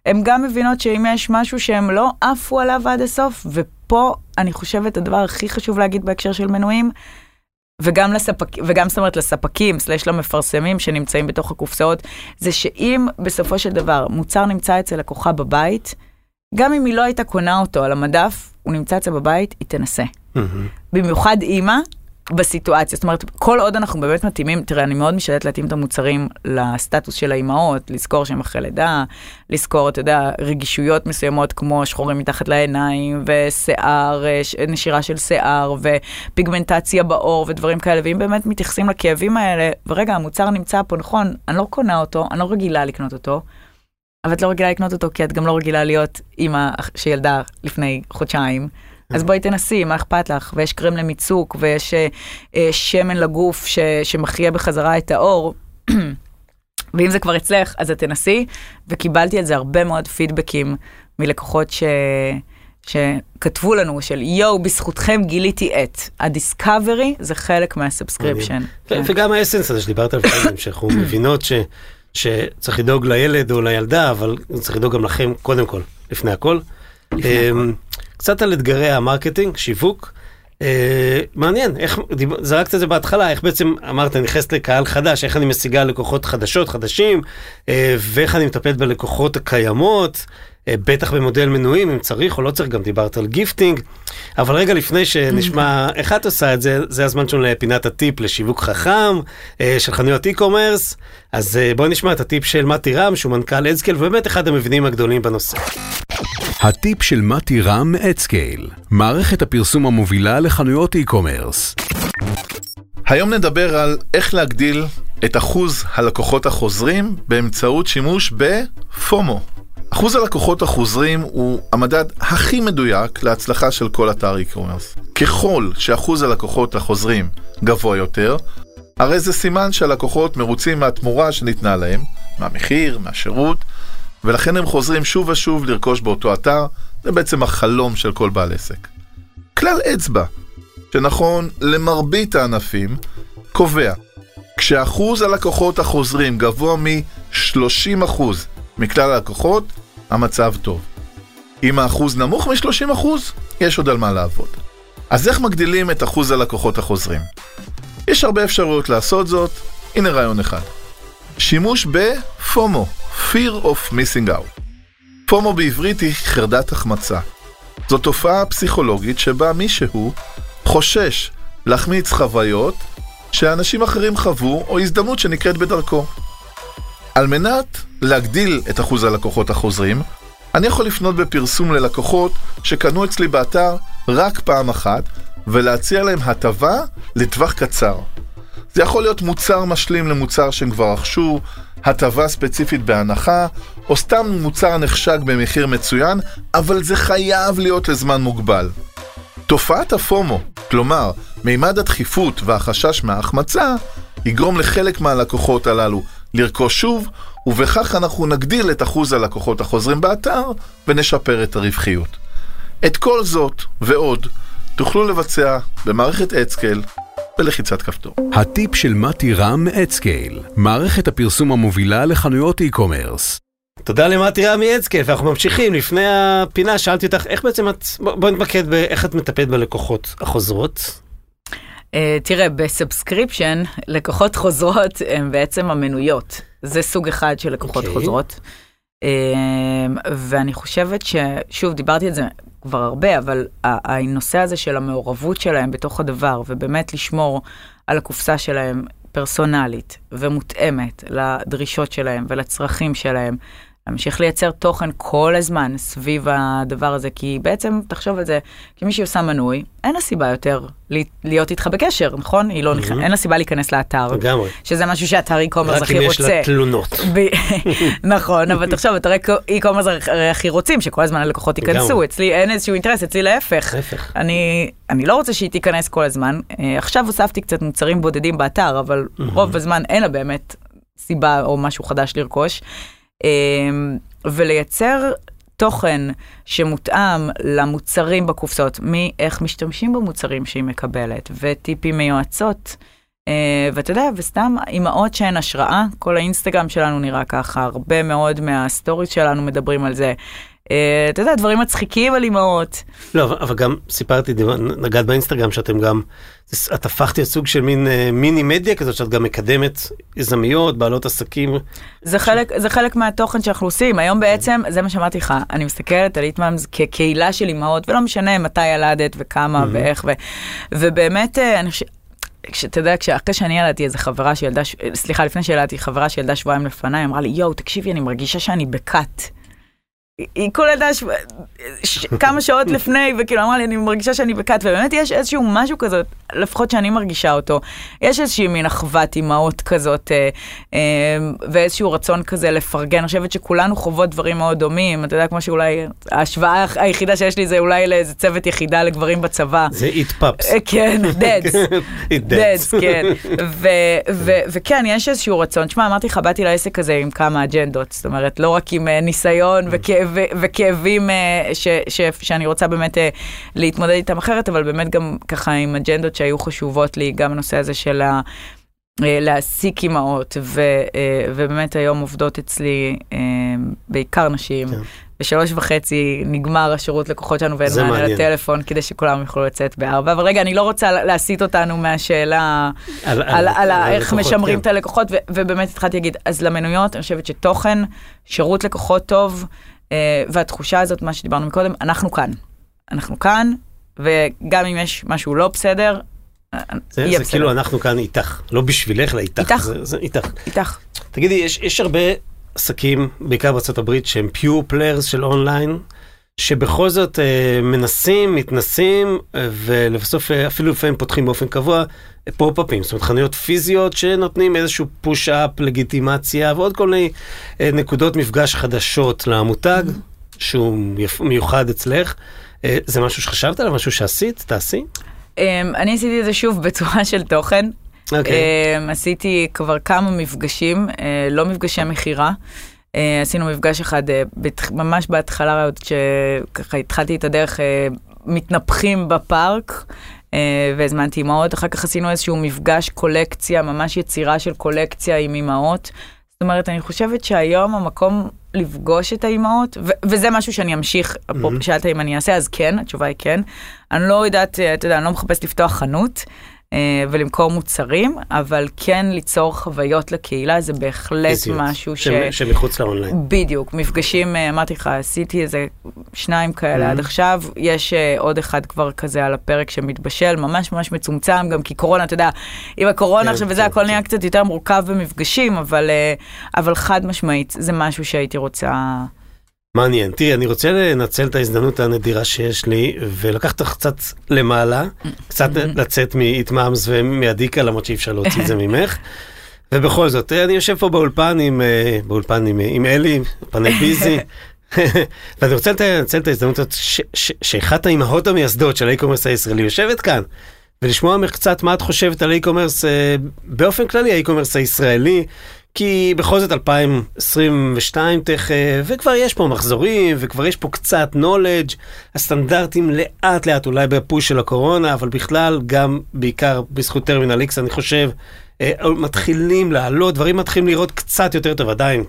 הן גם מבינות שאם יש משהו שהם לא עפו עליו עד הסוף, ופה אני חושבת הדבר הכי חשוב להגיד בהקשר של מנויים, וגם לספק, וגם זאת אומרת לספקים, סלש למפרסמים שנמצאים בתוך הקופסאות, זה שאם בסופו של דבר מוצר נמצא אצל לקוחה בבית, גם אם היא לא הייתה קונה אותו על המדף, הוא נמצא אצלה בבית, היא תנסה. מהמם. במיוחד אימא, בסיטואציה. זאת אומרת, כל עוד אנחנו באמת מתאימים, תראה, אני מאוד משתדלת להתאים את המוצרים לסטטוס של האימהות, לזכור שהם אחרי לידה, לזכור, אתה יודע, רגישויות מסוימות כמו שחורים מתחת לעיניים, ושיער, אה, נשירה של שיער, ופיגמנטציה בעור, ודברים כאלה, ואם באמת מתייחסים לכאבים האלה, ורגע, המוצר נמצא פה, נכון, אני לא קונה אותו, אני לא רגילה לקנות אותו, אבל את לא רגילה לקנות אותו כי את גם לא רגילה להיות אימא שילדה לפני חודשיים. אז בואי תנסי, מה אכפת לך? ויש קרם למיצוק, ויש אה, אה, שמן לגוף ש, שמחיה בחזרה את האור. [clears throat] ואם זה כבר אצלך, אז את תנסי. וקיבלתי על זה הרבה מאוד פידבקים מלקוחות ש... שכתבו לנו של יואו, בזכותכם גיליתי את. ה discovery זה חלק מה subscription. כן. וגם ה essence הזה שדיברת עליו קודם, [clears throat] שאנחנו מבינות ש, שצריך לדאוג לילד או לילדה, אבל צריך לדאוג גם לכם קודם כל, לפני הכל. אמ, קצת על אתגרי ה marketing, שיווק. אה, מעניין, איך, דיב- זרקת את זה בהתחלה, איך בעצם אמרת, נכנסת לקהל חדש, איך אני משיגה לקוחות חדשות, חדשים, אה, ואיך אני מטפלת בלקוחות הקיימות, בטח במודל מנויים, אם צריך או לא צריך, גם דיברת על gifting. אבל רגע לפני שנשמע איך את עושה את זה, זה הזמן שלנו לפינת הטיפ לשיווק חכם אה, של חנויות e-commerce. אז אה, בואי נשמע את הטיפ של מתי רם, שהוא מנכ"ל אדסקייל, ובאמת אחד המבינים הגדולים בנושא. הטיפ של מתי רם מאדסקייל, מערכת הפרסום המובילה לחנויות e-commerce. היום נדבר על איך להגדיל את אחוז הלקוחות החוזרים באמצעות שימוש בפומו. אחוז הלקוחות החוזרים הוא המדד הכי מדויק להצלחה של כל אתר e-commerce. ככל שאחוז הלקוחות החוזרים גבוה יותר, הרי זה סימן שהלקוחות מרוצים מהתמורה שניתנה להם, מהמחיר, מהשירות, ולכן הם חוזרים שוב ושוב לרכוש באותו אתר, זה בעצם החלום של כל בעל עסק. כלל אצבע, שנכון למרבית הענפים, קובע כשאחוז הלקוחות החוזרים גבוה מ-30% מכלל הלקוחות, המצב טוב. אם האחוז נמוך מ-30%, יש עוד על מה לעבוד. אז איך מגדילים את אחוז הלקוחות החוזרים? יש הרבה אפשרויות לעשות זאת, הנה רעיון אחד. שימוש בפומו, Fear of Missing Out. פומו בעברית היא חרדת החמצה. זו תופעה פסיכולוגית שבה מישהו חושש להחמיץ חוויות שאנשים אחרים חוו או הזדמנות שנקראת בדרכו. על מנת להגדיל את אחוז הלקוחות החוזרים, אני יכול לפנות בפרסום ללקוחות שקנו אצלי באתר רק פעם אחת ולהציע להם הטבה לטווח קצר. זה יכול להיות מוצר משלים למוצר שהם כבר רכשו, הטבה ספציפית בהנחה, או סתם מוצר נחשק במחיר מצוין, אבל זה חייב להיות לזמן מוגבל. תופעת הפומו, כלומר, מימד הדחיפות והחשש מההחמצה, יגרום לחלק מהלקוחות הללו לרכוש שוב, ובכך אנחנו נגדיל את אחוז הלקוחות החוזרים באתר ונשפר את הרווחיות. את כל זאת ועוד תוכלו לבצע במערכת אדסקייל בלחיצת כפתור. הטיפ של מתי רם מאדסקייל, מערכת הפרסום המובילה לחנויות e-commerce. תודה למתי רם מאדסקייל, ואנחנו ממשיכים. לפני הפינה שאלתי אותך, איך בעצם את, בוא- בואי נתמקד באיך את מטפלת בלקוחות החוזרות. אה, תראה, ב subscription, לקוחות חוזרות הן בעצם המנויות. זה סוג אחד של לקוחות אוקיי. חוזרות. אה, ואני חושבת ששוב, דיברתי על זה כבר הרבה, אבל הנושא הזה של המעורבות שלהם בתוך הדבר, ובאמת לשמור על הקופסה שלהם פרסונלית ומותאמת לדרישות שלהם ולצרכים שלהם, להמשיך לייצר תוכן כל הזמן סביב הדבר הזה, כי בעצם, תחשוב על זה, כמי שעושה מנוי, אין לה סיבה יותר להיות איתך בקשר, נכון? היא לא נכנס, אין לה סיבה להיכנס לאתר, לגמרי. שזה משהו שאתר e-commerce רק הכי אם רוצה. יש לה תלונות. [laughs] נכון, אבל תחשוב, אתרי e-commerce הכי רוצים שכל הזמן הלקוחות ייכנסו. אצלי אין איזשהו אינטרס, אצלי להפך. להפך. אני, אני לא רוצה שהיא תיכנס כל הזמן. אה, עכשיו הוספתי קצת מוצרים בודדים באתר, אבל רוב הזמן אין לה באמת סיבה או משהו חדש לרכוש. אה, ולייצר תוכן שמותאם למוצרים בקופסאות, מאיך משתמשים במוצרים שהיא מקבלת, וטיפים מיועצות. אה, ואתה יודע, וסתם אימהות שהן השראה, כל האינסטגרם שלנו נראה ככה, הרבה מאוד מהסטוריז שלנו מדברים על זה. Uh, אתה יודע, דברים מצחיקים על אימהות. לא, אבל- גם סיפרתי, נגעת באינסטגרם שאתם גם, את הפכת להיות סוג של מין אה, מיני מדיה כזאת, שאת גם מקדמת יזמיות, בעלות עסקים. זה חלק, זה חלק מהתוכן שאנחנו עושים. היום בעצם, זה מה שאמרתי לך, אני מסתכלת על איטמאמס כקהילה של אימהות, ולא משנה מתי ילדת וכמה ואיך, ו, ובאמת, אה, אני חושבת... כשאתה יודע, אחרי שאני ילדתי איזה חברה שילדה, ש- סליחה, לפני שילדתי, חברה שילדה שבועיים לפניי, אמרה לי, יואו, תקשיבי, אני מרגישה שאני בכת. היא- כל ילדה ש... ש... כמה שעות לפני, וכאילו אמרה לי, אני מרגישה שאני בכת, ובאמת יש איזשהו משהו כזאת, לפחות שאני מרגישה אותו, יש איזושהי מין אחוות אימהות כזאת, אה, אה, ואיזשהו רצון כזה לפרגן, אני חושבת שכולנו חוות דברים מאוד דומים, אתה יודע, כמו שאולי, ההשוואה היחידה שיש לי זה אולי לאיזה צוות יחידה לגברים בצבא. זה pups. אה, כן, [laughs] דדס. דדס. כן. [laughs] ו- וכן, יש איזשהו רצון. תשמע, אמרתי לך, באתי לעסק הזה עם כמה אג'נדות. זאת אומרת, לא רק עם אה, ניסיון וכ- ו- וכאבים אה, ש- ש- שאני רוצה באמת אה, להתמודד איתם אחרת, אבל באמת גם ככה עם אג'נדות שהיו חשובות לי, גם הנושא הזה של ה... אה, להעסיק אימהות, ו, ובאמת היום עובדות אצלי בעיקר נשים. כן. בשלוש וחצי נגמר השירות לקוחות שלנו ואין מענה. לטלפון כדי שכולם יוכלו לצאת בארבע. אבל רגע, אני לא רוצה להסיט אותנו מהשאלה על- על, על, ה- איך הלקוחות, משמרים כן. את הלקוחות, ו- ובאמת התחלתי להגיד, אז למנויות, אני חושבת שתוכן, שירות לקוחות טוב, והתחושה הזאת, מה שדיברנו מקודם, אנחנו כאן. אנחנו כאן, וגם אם יש משהו לא בסדר, אה, זה, יהיה זה בסדר. כאילו אנחנו כאן איתך, לא בשבילך, אלא איתך. איתך. זה, זה איתך. איתך. תגידי, יש, יש הרבה עסקים, בעיקר בארצות הברית, שהם pure players של אונליין, שבכל זאת אה, מנסים, מתנסים, אה, ולבסוף אה, אפילו לפעמים פותחים באופן קבוע אה, פופ-אפים, זאת אומרת חנויות פיזיות שנותנים איזשהו push-up, לגיטימציה ועוד כל מיני אה, נקודות מפגש חדשות למותג, שהוא יפ, מיוחד אצלך. אה, זה משהו שחשבת עליו, משהו שעשית, תעשי? אמ, אני עשיתי את זה שוב בצורה של תוכן. אוקיי. אמ, עשיתי כבר כמה מפגשים, אה, לא מפגשי מכירה. אה, עשינו מפגש אחד אה, בת- ממש בהתחלה, עוד שככה התחלתי את הדרך, אה, מתנפחים בפארק. אה, והזמנתי אימהות, אחר כך עשינו איזשהו מפגש קולקציה, ממש יצירה של קולקציה עם אימהות. זאת אומרת, אני חושבת שהיום המקום לפגוש את האימהות, ו- וזה משהו שאני אמשיך, אפרופו שאלת אם אני אעשה, אז כן, התשובה היא כן. אני לא יודעת, אתה יודע, אני לא מחפשת לפתוח חנות ולמכור מוצרים, אבל כן ליצור חוויות לקהילה, זה בהחלט פיזיות, משהו ש... שמ- שמחוץ לאונליין. בדיוק, מפגשים, אה, אמרתי לך, עשיתי איזה שניים כאלה עד עכשיו, יש אה, עוד אחד כבר כזה על הפרק שמתבשל, ממש ממש מצומצם, גם כי קורונה, אתה יודע, עם הקורונה כן, עכשיו וזה, כן, הכל כן. נהיה קצת יותר מורכב במפגשים, אבל, אה, אבל חד משמעית, זה משהו שהייתי רוצה... מעניין. תראי, אני רוצה לנצל את ההזדמנות הנדירה שיש לי ולקחת אותך קצת למעלה, קצת לצאת מאיתמאמס ומהדיקה, למרות שאי אפשר להוציא את זה ממך. ובכל זאת, אני יושב פה באולפן עם, אה, באולפן עם, עם אלי, פאנל ביזי. [laughs] ואני רוצה לנצל את ההזדמנות הזאת שאחת האימהות המייסדות של האי-קומרס הישראלי יושבת כאן, ולשמוע ממך קצת מה את חושבת על האי-קומרס אה, באופן כללי, האי-קומרס הישראלי, כי בכל זאת 2022 תכף, וכבר יש פה מחזורים, וכבר יש פה קצת knowledge, הסטנדרטים לאט לאט, אולי בפוש של הקורונה, אבל בכלל, גם בעיקר בזכות טרמינל X, אני חושב, אה, מתחילים לעלות, דברים מתחילים לראות קצת יותר טוב עדיין.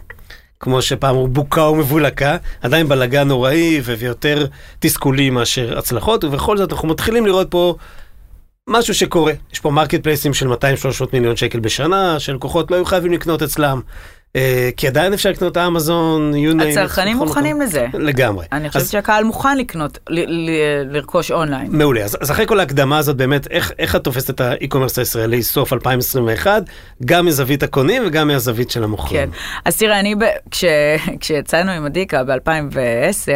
כמו שפעם הוא בוקה ומבולקה, עדיין בלאגן נוראי ויותר תסכולים מאשר הצלחות, ובכל זאת אנחנו מתחילים לראות פה משהו שקורה. יש פה marketplace ים של 200-300 מיליון שקל בשנה, שלקוחות לא היו חייבים לקנות אצלם, כי עדיין אפשר לקנות אמזון, you name it, הצרכנים מוכנים. לזה. לגמרי. אני חושבת שהקהל מוכן לקנות, לרכוש אונליין. מעולה, אז, אחרי כל ההקדמה הזאת באמת, איך, את תופסת את האי-קומרס הישראלי סוף 2021, גם מזווית הקונים וגם מהזווית של המוכרים. כן. אז תראה, אני. [laughs] כשיצאנו עם אדיקה ב-2010,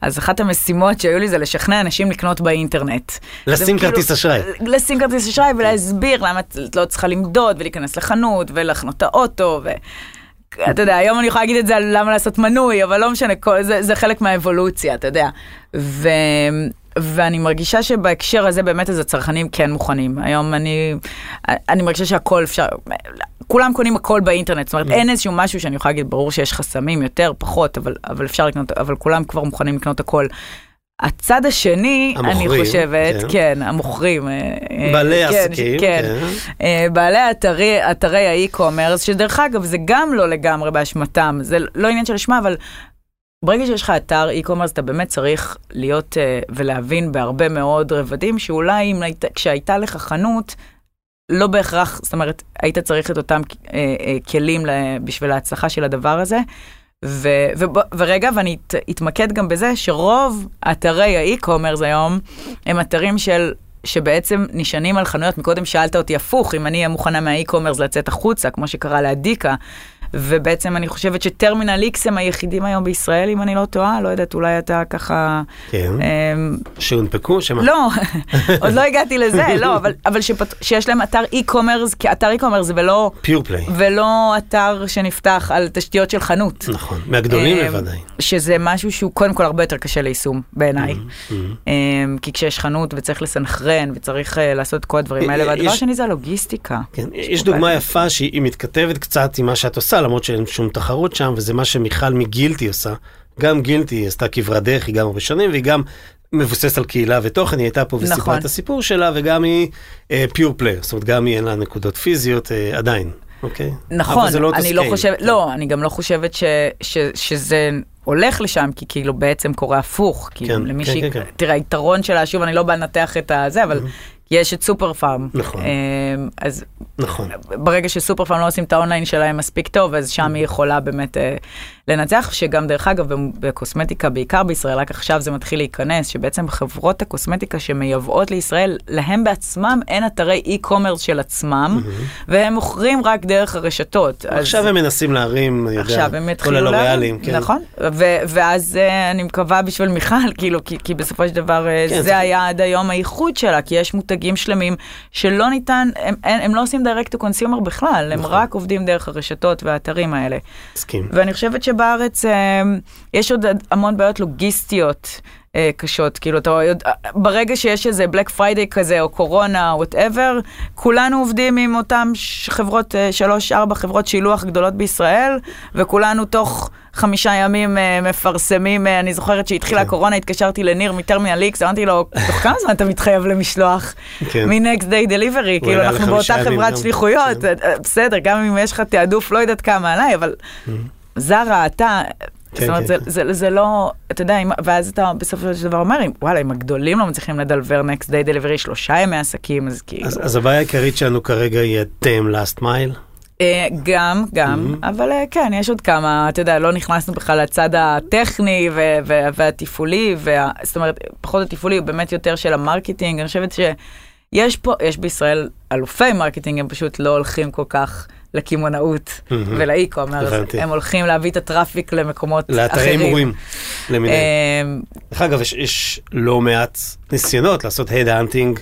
אז אחת המשימות שהיו לי זה לשכנע אנשים לקנות באינטרנט. לשים כאילו- כרטיס אשראי. לשים כרטיס אשראי ולהסביר למה את לא צריכה למדוד ולהיכנס לחנות ולחנות את האוטו. אתה יודע, היום אני יכולה להגיד את זה על למה לעשות מנוי, אבל לא משנה, כל, זה, זה חלק מהאבולוציה, אתה יודע. ו, ואני מרגישה שבהקשר הזה באמת אז הצרכנים כן מוכנים. היום אני, אני מרגישה שהכל אפשר, כולם קונים הכל באינטרנט, זאת אומרת אין איזשהו משהו שאני יכולה להגיד, ברור שיש חסמים יותר, פחות, אבל, אבל אפשר לקנות, אבל כולם כבר מוכנים לקנות הכל. הצד השני, אני המוכרים, חושבת, כן. כן, המוכרים. אה, אה, בעלי כן, עסקים, כן. כן. אה, בעלי אתרי, אתרי האי-קומרס, שדרך אגב זה גם לא לגמרי באשמתם, זה לא עניין של אשמה, אבל ברגע שיש לך אתר אי-קומרס אתה באמת צריך להיות uh, ולהבין בהרבה מאוד רבדים, שאולי אם היית, כשהייתה לך חנות, לא בהכרח, זאת אומרת, היית צריך את אותם uh, uh, כלים לה, בשביל ההצלחה של הדבר הזה. ו, ו, ורגע, ואני את, אתמקד גם בזה שרוב אתרי האי-קומרס היום הם אתרים של שבעצם נשענים על חנויות, מקודם שאלת אותי הפוך, אם אני אהיה מוכנה מהאי-קומרס לצאת החוצה, כמו שקרה לאדיקה, ובעצם אני חושבת שטרמינל איקס הם היחידים היום בישראל, אם אני לא טועה, לא יודעת, אולי אתה ככה... כן. אמ, שהונפקו, שמה? לא, [laughs] עוד לא הגעתי לזה, [laughs] לא, אבל, אבל שפת, שיש להם אתר אי-קומרס כאתר אי-קומרס ולא, pure play. ולא אתר שנפתח על תשתיות של חנות. נכון, מהגדולים אמ, בוודאי. שזה משהו שהוא קודם כל הרבה יותר קשה ליישום בעיניי. Mm-hmm. אמ, כי כשיש חנות וצריך לסנכרן וצריך אה, לעשות כל הדברים האלה, יש- והדבר השני זה הלוגיסטיקה. כן, יש דוגמה יפה שהיא מתכתבת קצת עם מה שאת עושה, למרות שאין שום תחרות שם, וזה מה שמיכל מגילטי עושה. גם גילטי עשתה כברת דרך, היא גם הרבה שנים, והיא גם מבוססת על קהילה ותוכן, היא הייתה פה וסיפרה נכון. את הסיפור שלה, וגם היא pure player, זאת אומרת, גם היא אין לה נקודות פיזיות אה, עדיין, אוקיי? נכון, אבל זה לא אני לא. חושבת, לא, אני גם לא חושבת ש, ש, שזה הולך לשם, כי כאילו בעצם קורה הפוך. כאילו כן, למישהי, כן, כן, כן. תראה, היתרון שלה, שוב, אני לא באה לנתח את הזה, אבל יש את סופר פארם. נכון. אמ, אז נכון. ברגע שסופר פארם לא עושים את האונליין שלהם מספיק טוב, אז שם היא יכולה באמת אה, לנצח, שגם דרך אגב בקוסמטיקה, בעיקר בישראל, רק עכשיו זה מתחיל להיכנס, שבעצם חברות הקוסמטיקה שמייבאות לישראל, להם בעצמם אין אתרי אי-קומרס של עצמם, והם מוכרים רק דרך הרשתות. אז- עכשיו הם מנסים להרים, אני יודע, עכשיו הם כל יתחילו הלוריאלים, כן. נכון, ו- ואז אה, אני מקווה בשביל מיכל, [laughs] כאילו, כי, כי בסופו של דבר אה, כן, זה זה- היה עד היום הייחוד שלה, כי יש מותגים שלמים שלא ניתן, הם, הם, הם לא עושים direct to consumer בכלל, הם נכון. רק עובדים דרך הרשתות והאתרים האלה. מסכים. ואני חושבת שבארץ אה, יש עוד המון בעיות לוגיסטיות. אה, קשות, כאילו אתה יודע, ברגע שיש איזה בלק פריידיי כזה, או קורונה, או whatever, כולנו עובדים עם אותם ש- חברות, אה, שלוש, ארבע חברות שילוח גדולות בישראל, וכולנו תוך חמישה ימים מפרסמים, אני זוכרת שהתחילה כן. הקורונה, התקשרתי לניר מטרמינל איקס, אמרתי לו, תוך כמה זמן אתה מתחייב למשלוח? כן. מ-next day delivery, כאילו אנחנו באותה חברת. שליחויות, כן. בסדר, גם אם יש לך תעדוף, לא יודעת כמה עליי, אבל זרה, אתה, כן, זאת אומרת, כן, זה- כן. זה- זה לא, אתה יודע, אם- ואז אתה בסופו של דבר אומר, וואלה, אם הגדולים לא מצליחים לדלבר next day delivery שלושה ימי עסקים, אז כאילו, אז, אז הבעיה העיקרית שלנו כרגע היא ה-last mile. אה, גם, גם, אבל אה, כן, יש עוד כמה, אתה יודע, לא נכנסנו בכלל לצד הטכני ו- ו- והתפעולי, וה- זאת אומרת, פחות התפעולי, הוא באמת יותר של ה marketing, אני חושבת שיש פה, יש בישראל אלופי marketing, הם פשוט לא הולכים כל כך לקמעונאות. ולאי-קומרס, הבנתי. הם הולכים להביא את ה traffic למקומות אחרים. לאתרי הימורים למיניהם. אה, דרך אגב, יש, יש לא מעט ניסיונות לעשות head hunting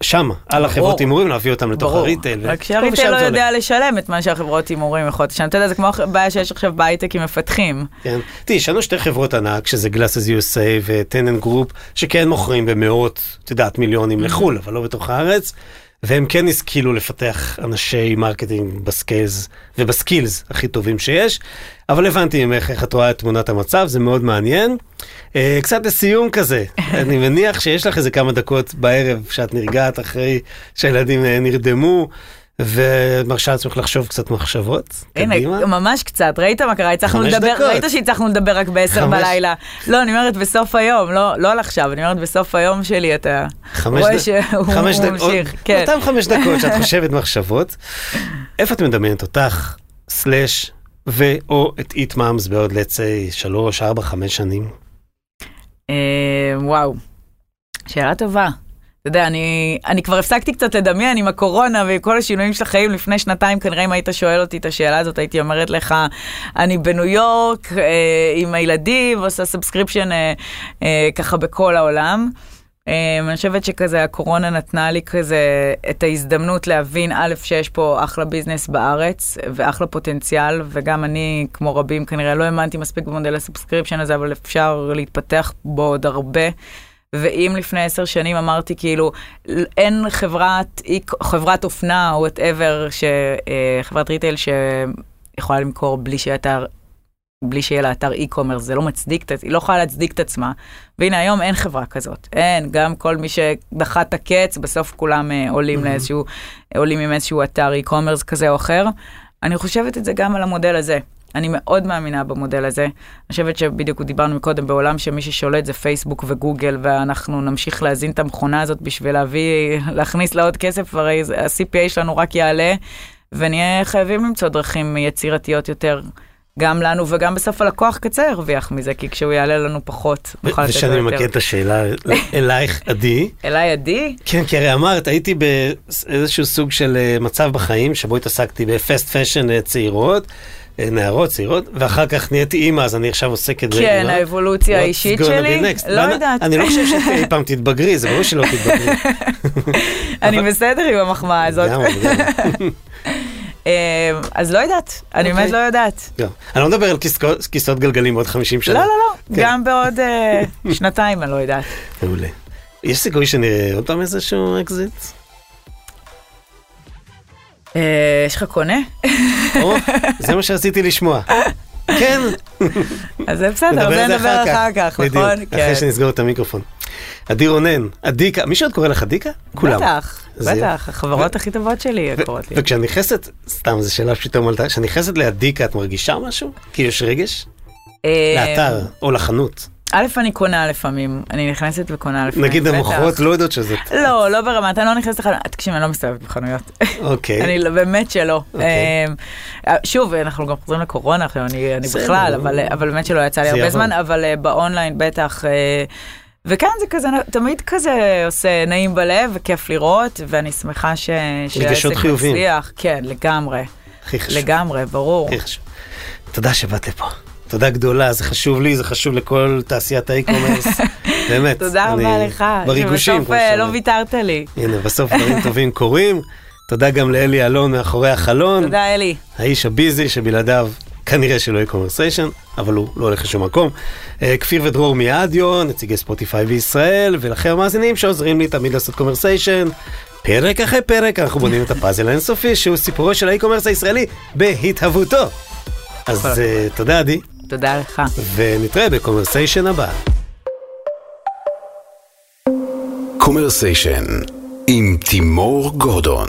שמה, על החברות הימורים, להביא אותם לתוך ה retail. רק ששם לא יודע. לשלם את מה שהחברות הימורים יכולות לשלם. אתה יודע, זה כמו הבעיה שיש עכשיו בהייטק עם מפתחים. כן. תראי, יש לנו שתי חברות ענק, שזה Glasses USA ו-Tenant Group, שכן מוכרים במאות, את יודעת, מיליונים לחו"ל, אבל לא בתוך הארץ, והם כן השכילו לפתח אנשי marketing ב scales וב skills הכי טובים שיש, אבל הבנתי ממך איך את רואה את תמונת המצב, זה מאוד מעניין. אה, קצת לסיום כזה, [laughs] אני מניח שיש לך איזה כמה דקות בערב שאת נרגעת אחרי שהילדים אה, נרדמו. ואת מרשה לעצמך לחשוב קצת מחשבות? הנה, קדימה? ממש קצת, ראית מה קרה? הצלחנו לדבר, דקות. ראית שהצלחנו לדבר רק בעשר חמש. בלילה. לא, אני אומרת בסוף היום, לא לא על עכשיו, אני אומרת בסוף היום שלי, אתה רואה דק- שהוא חמש דק- ממשיך. עוד- כן. אותם חמש דקות שאת חושבת מחשבות. איפה את מדמיינת אותך, slash, ו/או את איט מאמס בעוד לצי שלוש, ארבע, חמש שנים? אה, וואו, שאלה טובה. אתה יודע, אני, אני כבר הפסקתי קצת לדמיין עם הקורונה ועם כל השינויים של החיים לפני שנתיים, כנראה אם היית שואל אותי את השאלה הזאת, הייתי אומרת לך, אני בניו יורק אה, עם הילדים, ועושה subscription אה, אה, ככה בכל העולם. אה, אני חושבת שכזה הקורונה נתנה לי כזה את ההזדמנות להבין, א', שיש פה אחלה business בארץ ואחלה פוטנציאל, וגם אני, כמו רבים, כנראה לא האמנתי מספיק במודל ה subscription הזה, אבל אפשר להתפתח בו עוד הרבה. ואם לפני עשר שנים אמרתי כאילו, אין חברת, חברת אופנה או whatever, חברת retail שיכולה למכור בלי שיהיה אתר, בלי שיהיה לה אתר e-commerce, זה לא מצדיק, היא לא יכולה להצדיק את עצמה. והנה היום אין חברה כזאת, אין, גם כל מי שדחה את הקץ, בסוף כולם אה, עולים לאיזשהו, עולים עם איזשהו אתר e-commerce כזה או אחר. אני חושבת את זה גם על המודל הזה. אני מאוד מאמינה במודל הזה. אני חושבת שבדיוק דיברנו מקודם, בעולם שמי ששולט זה פייסבוק וגוגל, ואנחנו נמשיך להזין את המכונה הזאת בשביל להביא, להכניס לה עוד כסף, הרי ה-CPA שלנו רק יעלה, ונהיה חייבים למצוא דרכים יצירתיות יותר. גם לנו וגם בסוף הלקוח קצה ירוויח מזה, כי כשהוא יעלה לנו פחות, נוכל לתת לו ושאני יותר. ממקד את השאלה אלייך, עדי. אליי עדי? כן, כי הרי אמרת, הייתי באיזשהו סוג של אה, מצב בחיים, שבו התעסקתי ב fast fashion צעירות. נערות צעירות, ואחר כך נהייתי אימא, אז אני עכשיו עוסק את זה. כן? האבולוציה האישית שלי? לא יודעת. אני לא חושב שאי [laughs] פעם תתבגרי, זה ברור שלא תתבגרי. [laughs] אני בסדר עם המחמאה הזאת. [laughs] אה, אז לא יודעת, אני אוקיי. באמת לא יודעת. לא. אני לא מדבר על כיסאות גלגלים בעוד 50 שנה. לא, לא, לא, כן. גם בעוד אה, שנתיים אני לא יודעת. מעולה. יש סיכוי שנראה עוד פעם איזשהו אקזיט? אה, יש לך קונה? זה מה שרציתי לשמוע. כן, אז זה בסדר, זה נדבר אחר כך, נכון? אחרי שנסגור את המיקרופון. עדי רונן, עדיקה, מישהו עוד קורא לך עדיקה? כולם. בטח, בטח, החברות הכי טובות שלי קוראות לי. וכשאת נכנסת, סתם זו שאלה שפתאום עלתה, כשאת נכנסת לעדיקה את מרגישה משהו? כי יש רגש? אה, לאתר או לחנות. א', אני קונה לפעמים, אני נכנסת וקונה לפעמים. נגיד. המוכרות לא יודעות שזה... לא, לא ברמת, אני לא נכנסת לחנויות, תקשיב, אני לא מסתובבת בחנויות. אוקיי. אני לא- באמת שלא. אוקיי. אה, שוב, אנחנו גם חוזרים לקורונה אני בכלל. אבל באמת שלא יצא לי הרבה. זמן, אבל אה, באונליין בטח. אה, וכאן זה כזה, תמיד כזה עושה נעים בלב וכיף לראות, ואני שמחה ש- חיוביים. מצליח. כן, לגמרי, הכי חשוב. לגמרי, ברור. הכי חשוב. תודה שבאת לפה. תודה גדולה, זה חשוב לי, זה חשוב לכל תעשיית האי-קומרס. [laughs] באמת. תודה רבה לך, בריגושים. שבסוף אה, לא. ויתרת לי. הנה, בסוף דברים [laughs] טובים קורים. תודה גם לאלי אלון מאחורי החלון. תודה, אלי. האיש הביזי שבלעדיו כנראה שלא יהיה קומרסיישן, אבל הוא לא הולך לשום מקום. אה, כפיר ודרור מאדיו, נציגי ספוטיפיי בישראל, ולכם המאזינים שעוזרים לי תמיד לעשות קומרסיישן. פרק אחרי פרק אנחנו בונים את הפאזל האינסופי שהוא סיפורו של האי-קומרס הישראלי בהתהוותו. אז אה, תודה עדי, תודה לך. ונתראה בקומרסיישן הבא. קומרסיישן עם תימור גורדון